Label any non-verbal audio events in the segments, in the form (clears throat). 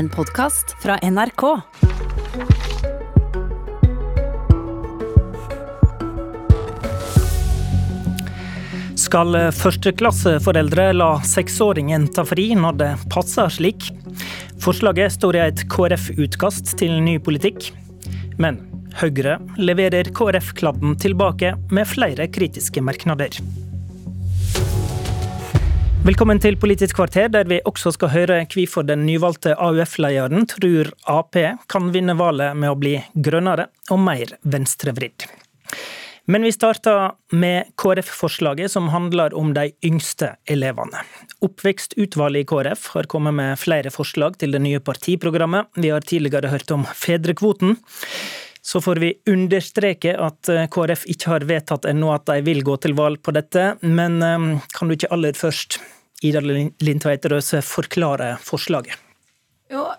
en podkast fra NRK. Skal førsteklasseforeldre la seksåringen ta fri når det passer slik? Forslaget står i et KrF-utkast til ny politikk. Men Høyre leverer KrF-kladden tilbake med flere kritiske merknader. Velkommen til Politisk kvarter, der vi også skal høre hvorfor den nyvalgte AUF-lederen tror Ap kan vinne valget med å bli grønnere og mer venstrevridd. Men vi starter med KrF-forslaget som handler om de yngste elevene. Oppvekstutvalget i KrF har kommet med flere forslag til det nye partiprogrammet. Vi har tidligere hørt om fedrekvoten. Så får vi understreke at KrF ikke har vedtatt ennå at de vil gå til valg på dette. Men eh, kan du ikke aller først, Ida Lindtveit Røse, forklare forslaget?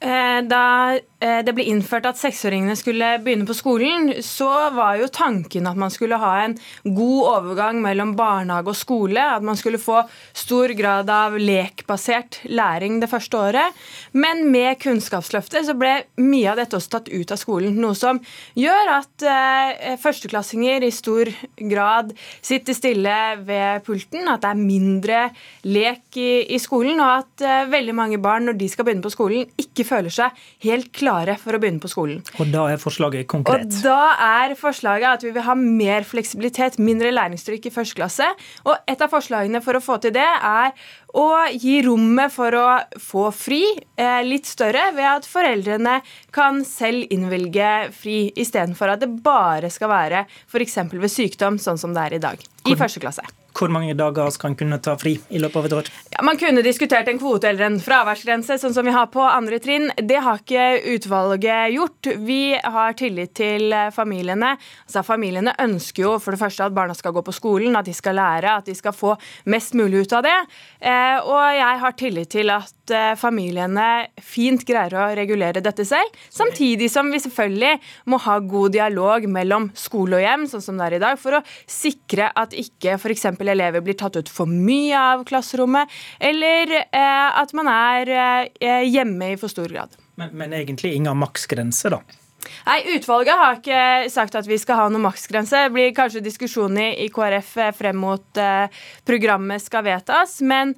Eh, Da eh, det ble innført at seksåringene skulle begynne på skolen, så var jo tanken at man skulle ha en god overgang mellom barnehage og skole. At man skulle få stor grad av lekbasert læring det første året. Men med Kunnskapsløftet så ble mye av dette også tatt ut av skolen. Noe som gjør at eh, førsteklassinger i stor grad sitter stille ved pulten. At det er mindre lek i skolen, og at veldig mange barn når de skal begynne på skolen, ikke føler seg helt klare for å begynne på skolen. Og da er forslaget konkret? Og da er forslaget at vi vil ha mer fleksibilitet, mindre læringstrykk i første klasse. Og et av forslagene for å få til det er å gi rommet for å få fri eh, litt større ved at foreldrene kan selv innvilge fri, istedenfor at det bare skal være f.eks. ved sykdom, sånn som det er i dag. I første klasse. Hvor mange dager skal en kunne ta fri i løpet av et år? Ja, man kunne diskutert en kvote eller en fraværsgrense, sånn som vi har på andre trinn. Det har ikke utvalget gjort. Vi har tillit til familiene. Altså, familiene ønsker jo for det første at barna skal gå på skolen, at de skal lære, at de skal få mest mulig ut av det. Eh, og jeg har tillit til at eh, familiene fint greier å regulere dette selv, samtidig som vi selvfølgelig må ha god dialog mellom skole og hjem, sånn som det er i dag, for å sikre at ikke f.eks elever blir tatt ut for mye av klasserommet, eller eh, at man er eh, hjemme i for stor grad. Men, men egentlig ingen maksgrense, da? Nei, Utvalget har ikke sagt at vi skal ha noen maksgrense. Det blir kanskje diskusjon i KrF eh, frem mot programmet skal vedtas. Men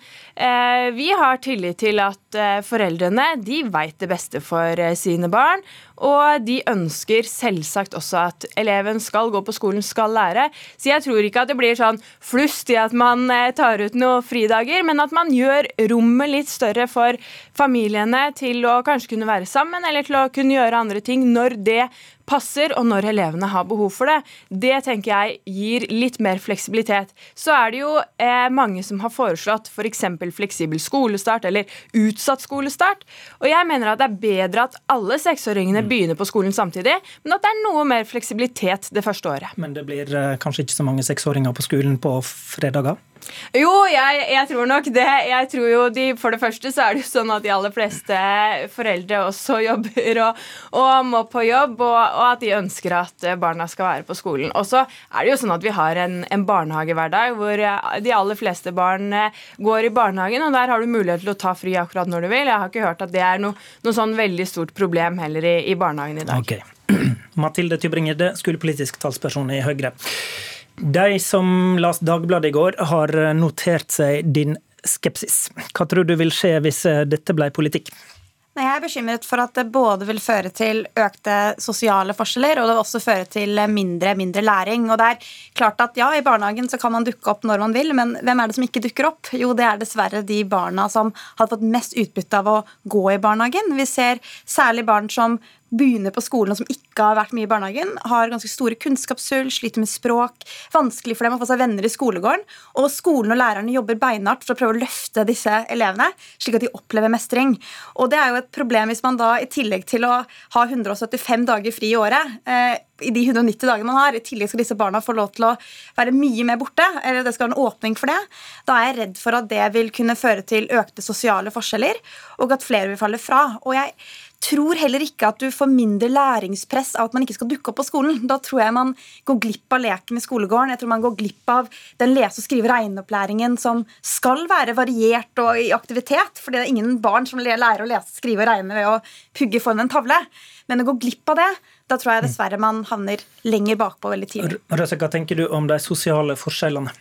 vi har tillit til at foreldrene de veit det beste for sine barn. Og de ønsker selvsagt også at eleven skal gå på skolen, skal lære. Så jeg tror ikke at det blir sånn flust i at man eh, tar ut noen fridager, men at man gjør rommet litt større for familiene til å kanskje kunne være sammen, eller til å kunne gjøre andre ting når det passer, og når elevene har behov for det. Det tenker jeg gir litt mer fleksibilitet. Så er det jo eh, mange som har foreslått f.eks. For fleksibel skolestart eller utsatt skolestart. Og jeg mener at det er bedre at alle seksåringene mm. begynner på skolen samtidig, men at det er noe mer fleksibilitet det første året. Men det blir eh, kanskje ikke så mange seksåringer på skolen på fredager? Jo, jeg, jeg, tror nok det. Jeg tror jo de, For det første så er det jo sånn at de aller fleste foreldre også (laughs) jobber og, og må på jobb, og, og, at de ønsker at barna skal være på skolen. Og så er det jo sånn at vi har en, en barnehagehverdag hvor de aller fleste barn går i barnehagen, og der har du mulighet til å ta fri akkurat når du vil. Jeg har ikke hørt at det er noe, noe sånn veldig stort problem heller i, i barnehagen i dag. Okay. (clears throat) Mathilde Tybring-Gjedde, skolepolitisk talsperson i Høyre. De som las Dagbladet i går, har notert seg din skepsis. Hva tror du vil skje hvis eh, dette ble politikk? Jeg er bekymret for at det både vil føre til økte sosiale forskjeller, og det vil også føre til mindre, mindre læring. Og det er klart at ja, I barnehagen så kan man dukke opp når man vil, men hvem er det som ikke dukker opp? Jo, det er dessverre de barna som har fått mest utbytte av å gå i barnehagen. Vi ser særlig barn som begynner på skolen og som ikke har vært mye i barnehagen, har ganske store kunnskapshull, sliter med språk, vanskelig for dem å få seg venner i skolegården. Og skolen og lærerne jobber beinhardt for å prøve å løfte disse elevene, slik at de opplever mestring. Og det er jo et problem hvis man da i tillegg til å ha 175 dager fri i året, eh, i de 190 dagene man har, i tillegg skal disse barna få lov til å være mye mer borte, eller det skal være en åpning for det, da er jeg redd for at det vil kunne føre til økte sosiale forskjeller, og at flere vil falle fra. Og jeg tror heller ikke at du får mindre læringspress av at man ikke skal dukke opp på skolen. Da tror jeg man går glipp av leken i skolegården. Jeg tror man går glipp av den lese-, skrive- regneopplæringen som skal være variert og i aktivitet. For det er ingen barn som lærer å lese, skrive og regne ved å pugge foran en tavle. Men å gå glipp av det, da tror jeg dessverre man havner lenger bakpå veldig tidlig. Røse, hva tenker du om de sosiale forskjellene?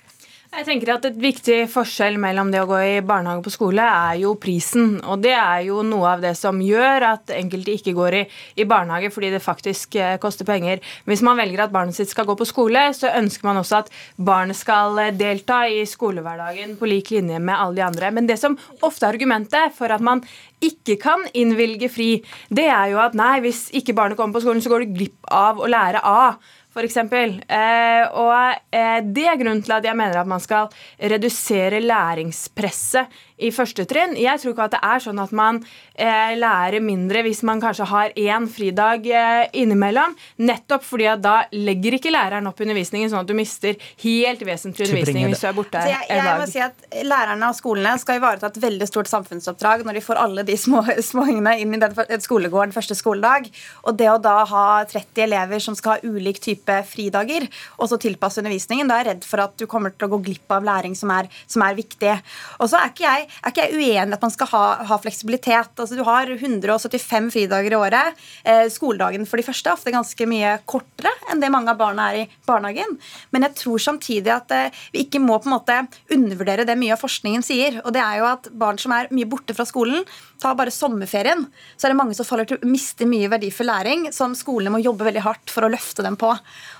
Jeg tenker at Et viktig forskjell mellom det å gå i barnehage og på skole er jo prisen. Og det er jo noe av det som gjør at enkelte ikke går i, i barnehage fordi det faktisk eh, koster penger. Hvis man velger at barnet sitt skal gå på skole, så ønsker man også at barnet skal eh, delta i skolehverdagen på lik linje med alle de andre. Men det som ofte er argumentet for at man ikke kan innvilge fri, det er jo at nei, hvis ikke barnet kommer på skolen, så går du glipp av å lære A f.eks. Eh, og eh, det er grunnen til at jeg mener at man skal redusere læringspresset i første trinn. Jeg tror ikke at det er sånn at man eh, lærer mindre hvis man kanskje har én fridag eh, innimellom. Nettopp fordi at da legger ikke læreren opp undervisningen sånn at du mister helt vesentlig undervisning hvis du er borte altså jeg, jeg, en dag. Må si at Lærerne og skolene skal ivareta et veldig stort samfunnsoppdrag når de får alle de små (laughs) småungene inn i den skolegården første skoledag. Og det å da ha 30 elever som skal ha ulik type fridager, og så tilpasse undervisningen, da er jeg redd for at du kommer til å gå glipp av læring som er, som er viktig. Og så er ikke jeg er ikke jeg uenig at man skal ha, ha, fleksibilitet. Altså, du har 175 fridager i året. Eh, skoledagen for de første er ofte ganske mye kortere enn det mange av barna er i barnehagen. Men jeg tror samtidig at eh, vi ikke må på en måte undervurdere det mye av forskningen sier. Og det er jo at barn som er mye borte fra skolen, tar bare sommerferien, så er det mange som faller til å miste mye verdifull læring som skolene må jobbe veldig hardt for å løfte dem på.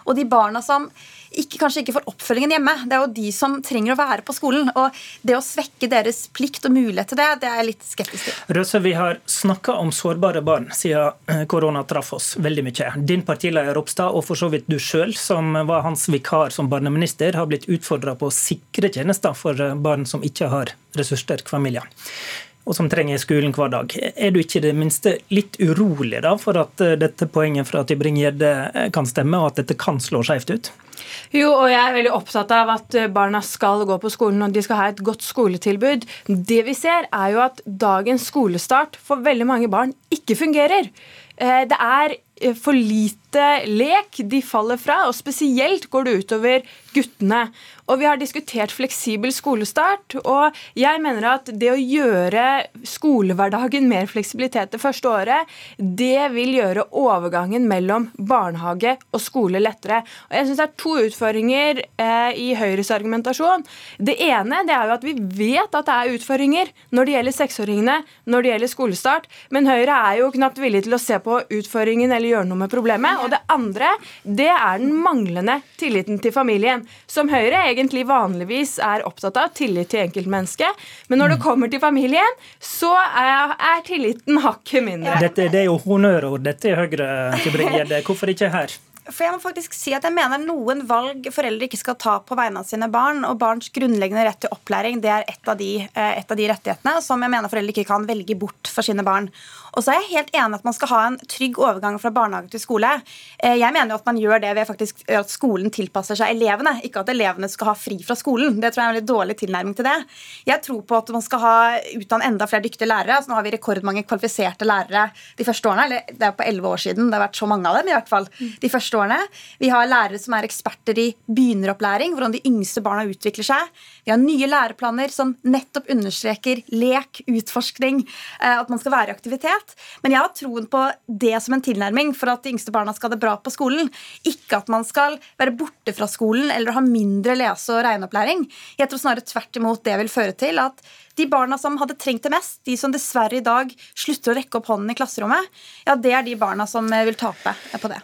Og de barna som ikke, kanskje ikke får oppfølgingen hjemme. Det er jo de som trenger å være på skolen. Og det å svekke deres plikt og mulighet til det, det er jeg litt skeptisk til. Røse, vi har snakka om sårbare barn siden eh, korona traff oss veldig mye. Din partileder Ropstad, og for så vidt du sjøl, som var hans vikar som barneminister, har blitt utfordra på å sikre tjenester for eh, barn som ikke har ressurssterke familier og som trenger skolen hver dag. Er du ikke det minste litt urolig da, for at eh, dette poenget fra Tybring-Gjedde kan stemme, og at dette kan slå skjevt ut? Jo, og jeg er veldig opptatt av at eh, barna skal gå på skolen og de skal ha et godt skoletilbud. Det vi ser, er jo at dagens skolestart for veldig mange barn ikke fungerer. Eh, det er eh, for lite lek de faller fra, og spesielt går det utover guttene. Og vi har diskutert fleksibel skolestart, og jeg mener at det å gjøre skolehverdagen mer fleksibilitet det første året, det vil gjøre overgangen mellom barnehage og skole lettere. Og jeg synes Det er to utfordringer eh, i Høyres argumentasjon. Det ene det er jo at vi vet at det er utfordringer når det gjelder seksåringene, når det gjelder skolestart, men Høyre er jo knapt villig til å se på utfordringen eller gjøre noe med problemet. Og det andre det er den manglende tilliten til familien, som Høyre egentlig egentlig vanligvis er opptatt av, tillit til enkeltmennesket. Men når det mm. kommer til familien, så er, er tilliten hakket mindre. Dette det er jo honnørord, dette er Høyre. (laughs) Hvorfor ikke her? For jeg må faktisk si at jeg mener Noen valg foreldre ikke skal ta på vegne av sine barn, og barns grunnleggende rett til opplæring det er et av, de, eh, et av de rettighetene som jeg mener foreldre ikke kan velge bort for sine barn. Og så er jeg helt enig at man skal ha en trygg overgang fra barnehage til skole. Eh, jeg mener jo at man gjør det ved faktisk at skolen tilpasser seg elevene, ikke at elevene skal ha fri fra skolen. Det tror jeg er en veldig dårlig tilnærming til det. Jeg tror på at man skal ha utdanne enda flere dyktige lærere. Altså, nå har vi rekordmange kvalifiserte lærere de første årene. eller Det er på elleve år siden det har vært så mange av dem. i hvert fall, de første årene. Vi har lærere som er eksperter i begynneropplæring, hvordan de yngste barna utvikler seg. Vi har nye læreplaner som nettopp understreker lek, utforskning, eh, at man skal være i aktivitet greit. Men jeg har troen på det som en tilnærming for at de yngste barna skal ha det bra på skolen. Ikke at man skal være borte fra skolen eller ha mindre lese- og regneopplæring. Jeg tror snarere tvert imot det vil føre til at de barna som hadde trengt det mest, de som dessverre i dag slutter å rekke opp hånden i klasserommet, ja, det er de barna som eh, vil tape på det.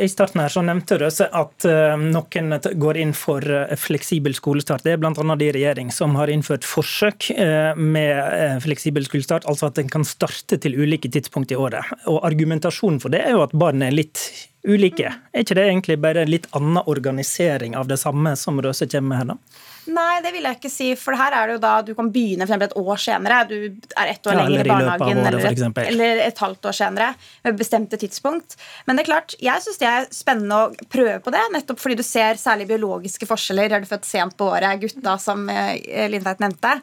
I starten her så nevnte du at eh, noen går inn for eh, fleksibel skolestart. Det er bl.a. de regjering som har innført forsøk med fleksibel skolestart, altså at en kan starte til ulike tidspunkt i året. Og Argumentasjonen for det er jo at barn er litt ulike. Er ikke det egentlig bare litt annen organisering av det samme som Røse kommer med her, da? Nei, det vil jeg ikke si. For her er det jo da du kan begynne for et år senere. Du er ett år ja, lenger i barnehagen året, eller, et, eller, et, halvt år senere med bestemte tidspunkt. Men det er klart, jeg syns det er spennende å prøve på det, nettopp fordi du ser særlig biologiske forskjeller. Er du født sent på året, gutta, som eh, Lindtveit nevnte.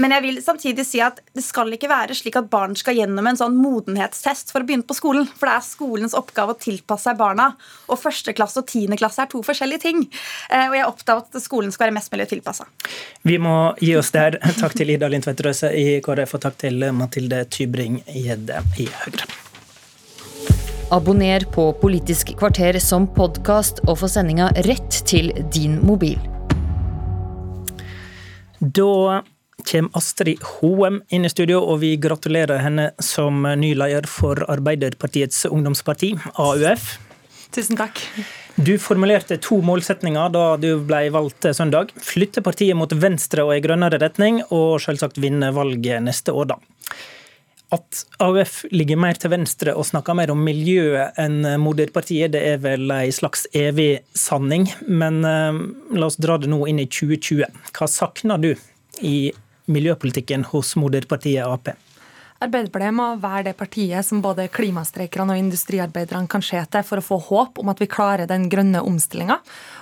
Men jeg vil samtidig si at det skal ikke være slik at barn skal gjennom en sånn modenhetstest for å begynne på skolen. For det er skolens oppgave å tilpasse seg barna. Og første klasse og tiende klasse er to forskjellige ting. Eh, og jeg er opptatt av at skolen skal være mest mulig tilpassa. Vi må gi oss der. (laughs) Takk til Ida Lindtvedt Røse i KrF, og takk til Mathilde Tybring-Gjedde i Høyre. Abonner på Politisk kvarter som podkast og få sendinga rett til din mobil. Da kommer Astrid Hoem inn i studio, og vi gratulerer henne som ny leder for Arbeiderpartiets ungdomsparti, AUF. Tusen takk. Du formulerte to målsetninger da du ble valgt søndag. Flytte partiet mot venstre og i grønnere retning, og selvsagt vinne valget neste år, da. At AUF ligger mer til venstre og snakker mer om miljøet enn moderpartiet, det er vel ei slags evig sanning. Men eh, la oss dra det nå inn i 2020. Hva savner du i miljøpolitikken hos moderpartiet Ap? Arbeiderpartiet må være det partiet som både klimastreikerne og industriarbeiderne kan se til for å få håp om at vi klarer den grønne omstillinga.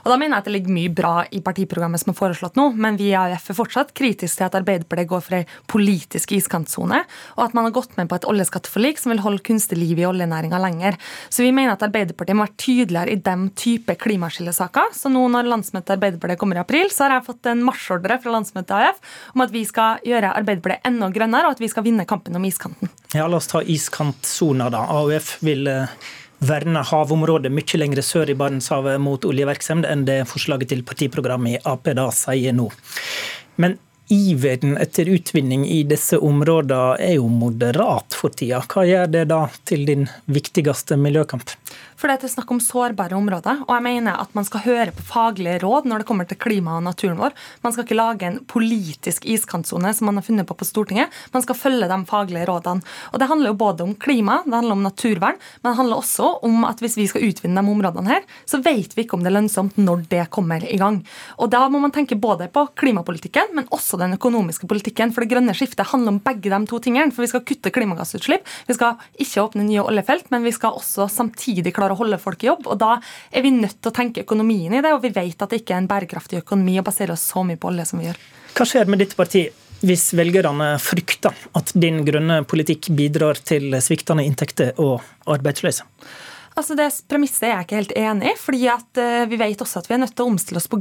Da mener jeg at det ligger mye bra i partiprogrammet som er foreslått nå, men vi i AUF er fortsatt kritiske til at Arbeiderpartiet går for ei politisk iskantsone, og at man har gått med på et oljeskatteforlik som vil holde kunstig liv i oljenæringa lenger. Så vi mener at Arbeiderpartiet må være tydeligere i den type klimaskillesaker. Så nå når landsmøtet Arbeiderpartiet kommer i april, så har jeg fått en marsjordre fra landsmøtet AUF om at vi skal gjøre Arbeiderpartiet enda grønnere, og at vi skal vinne kampen om iskanten. Ja, La oss ta iskantsona, da. AUF vil eh, verne havområdet mye lenger sør i Barentshavet mot oljevirksomhet enn det forslaget til partiprogrammet i Ap da sier nå. Men iveren etter utvinning i disse områdene er jo moderat for tida. Hva gjør det da til din viktigste miljøkamp? For det er snakk om sårbare områder, og jeg mener at man skal høre på faglige råd når det kommer til klima og naturen vår. Man skal ikke lage en politisk iskantsone som man har funnet på på Stortinget. Man skal følge de faglige rådene. Og Det handler jo både om klima, det handler om naturvern, men det handler også om at hvis vi skal utvinne de områdene her, så vet vi ikke om det er lønnsomt når det kommer i gang. Og Da må man tenke både på klimapolitikken, men også den økonomiske politikken. For det grønne skiftet handler om begge de to tingene. For vi skal kutte klimagassutslipp, vi skal ikke åpne nye oljefelt, men vi skal også samtidig klare å holde folk i jobb. og Da er vi nødt til å tenke økonomien i det, og vi vet at det ikke er en bærekraftig økonomi å basere oss så mye på olje som vi gjør. Hva skjer med ditt parti hvis velgerne frykter at din grønne politikk bidrar til sviktende inntekter og arbeidsløse? Altså det Premisset er jeg ikke helt enig i. fordi at uh, Vi vet også at vi er nødt til å omstille oss pga.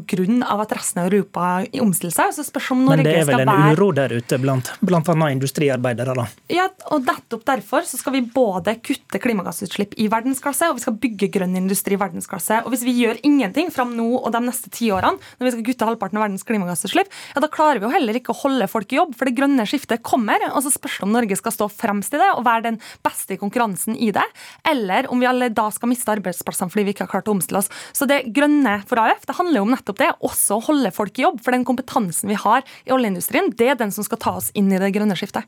at resten av Europa omstiller seg. så spørs om Norge Men det er vel en være... uro der ute blant bl.a. industriarbeidere? da? Ja, og Nettopp derfor så skal vi både kutte klimagassutslipp i verdensklasse, og vi skal bygge grønn industri i verdensklasse. Og Hvis vi gjør ingenting fram nå og de neste ti årene, når vi skal kutte halvparten av verdens klimagassutslipp, ja, da klarer vi jo heller ikke å holde folk i jobb. For det grønne skiftet kommer. og Så spørs det om Norge skal stå fremst i det og være den beste i konkurransen i det, eller om vi alle da skal miste arbeidsplassene fordi vi ikke har klart å omstille oss. Så det grønne for AUF det handler jo om nettopp det, også å holde folk i jobb. For den kompetansen vi har i oljeindustrien, det er den som skal ta oss inn i det grønne skiftet.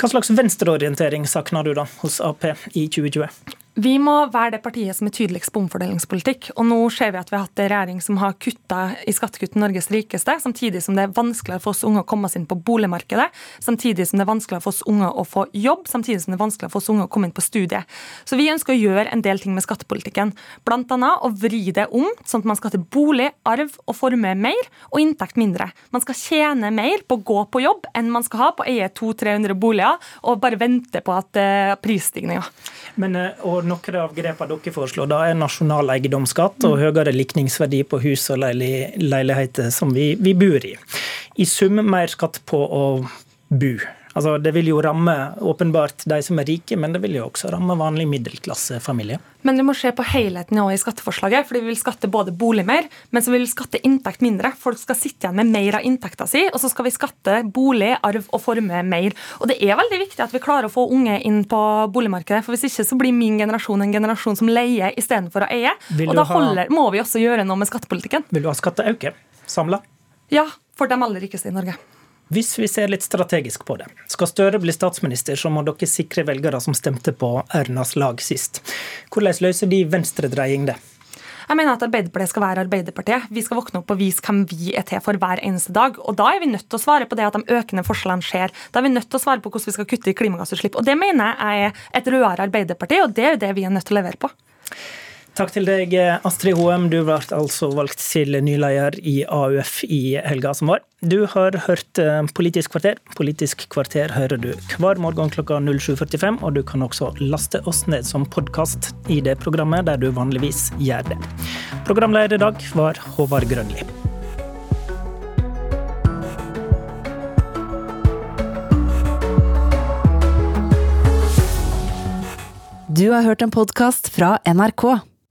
Hva slags venstreorientering savner du da hos Ap i 2020? Vi må være det partiet som er tydeligst på omfordelingspolitikk. Og nå ser vi at vi har hatt en regjering som har kutta i skattekutt Norges rikeste, samtidig som det er vanskeligere for oss unge å komme oss inn på boligmarkedet, samtidig som det er vanskeligere for oss unge å få jobb, samtidig som det er vanskeligere for oss unge å komme inn på studiet. Så vi ønsker å gjøre en del ting med skattepolitikken. Blant annet å vri det om, sånn at man skal til bolig, arv og formue mer, og inntekt mindre. Man skal tjene mer på å gå på jobb enn man skal ha på å eie 200-300 boliger og bare vente på at uh, prisstigninga. Men, og noen av grepene dere foreslår, da er nasjonal eiendomsskatt og høyere likningsverdi på hus og leiligheter som vi, vi bor i. I sum mer skatt på å bo. Altså, det vil jo ramme åpenbart de som er rike, men det vil jo også ramme vanlig middelklassefamilie. Men du må se på helheten i skatteforslaget, fordi vi vil skatte både bolig mer, men så vil vi skatte inntekt mindre. Folk skal sitte igjen med mer av inntekta si, og så skal vi skatte bolig, arv og formue mer. Og det er veldig viktig at vi klarer å få unge inn på boligmarkedet, for hvis ikke så blir min generasjon en generasjon som leier istedenfor å eie. Og da holder, må vi også gjøre noe med skattepolitikken. Vil du ha skatteøkning samla? Ja, for de aller rikeste i Norge. Hvis vi ser litt strategisk på det. Skal Støre bli statsminister, så må dere sikre velgere som stemte på Ernas lag sist. Hvordan løser de venstredreiing det? Jeg mener at Arbeiderpartiet skal være Arbeiderpartiet. Vi skal våkne opp og vise hvem vi er til for hver eneste dag. Og Da er vi nødt til å svare på det at de økende forskjellene skjer. Da er vi nødt til å svare på hvordan vi skal kutte i klimagassutslipp. Og Det mener jeg er et rødere Arbeiderparti, og det er det vi er nødt til å levere på. Takk til deg, Astrid Hoem. Du ble altså valgt til ny leder i AUF i helga som var. Du har hørt eh, Politisk kvarter. Politisk kvarter hører du hver morgen klokka 07.45, og du kan også laste oss ned som podkast i det programmet der du vanligvis gjør det. Programleder i dag var Håvard Grønli. Du har hørt en podkast fra NRK.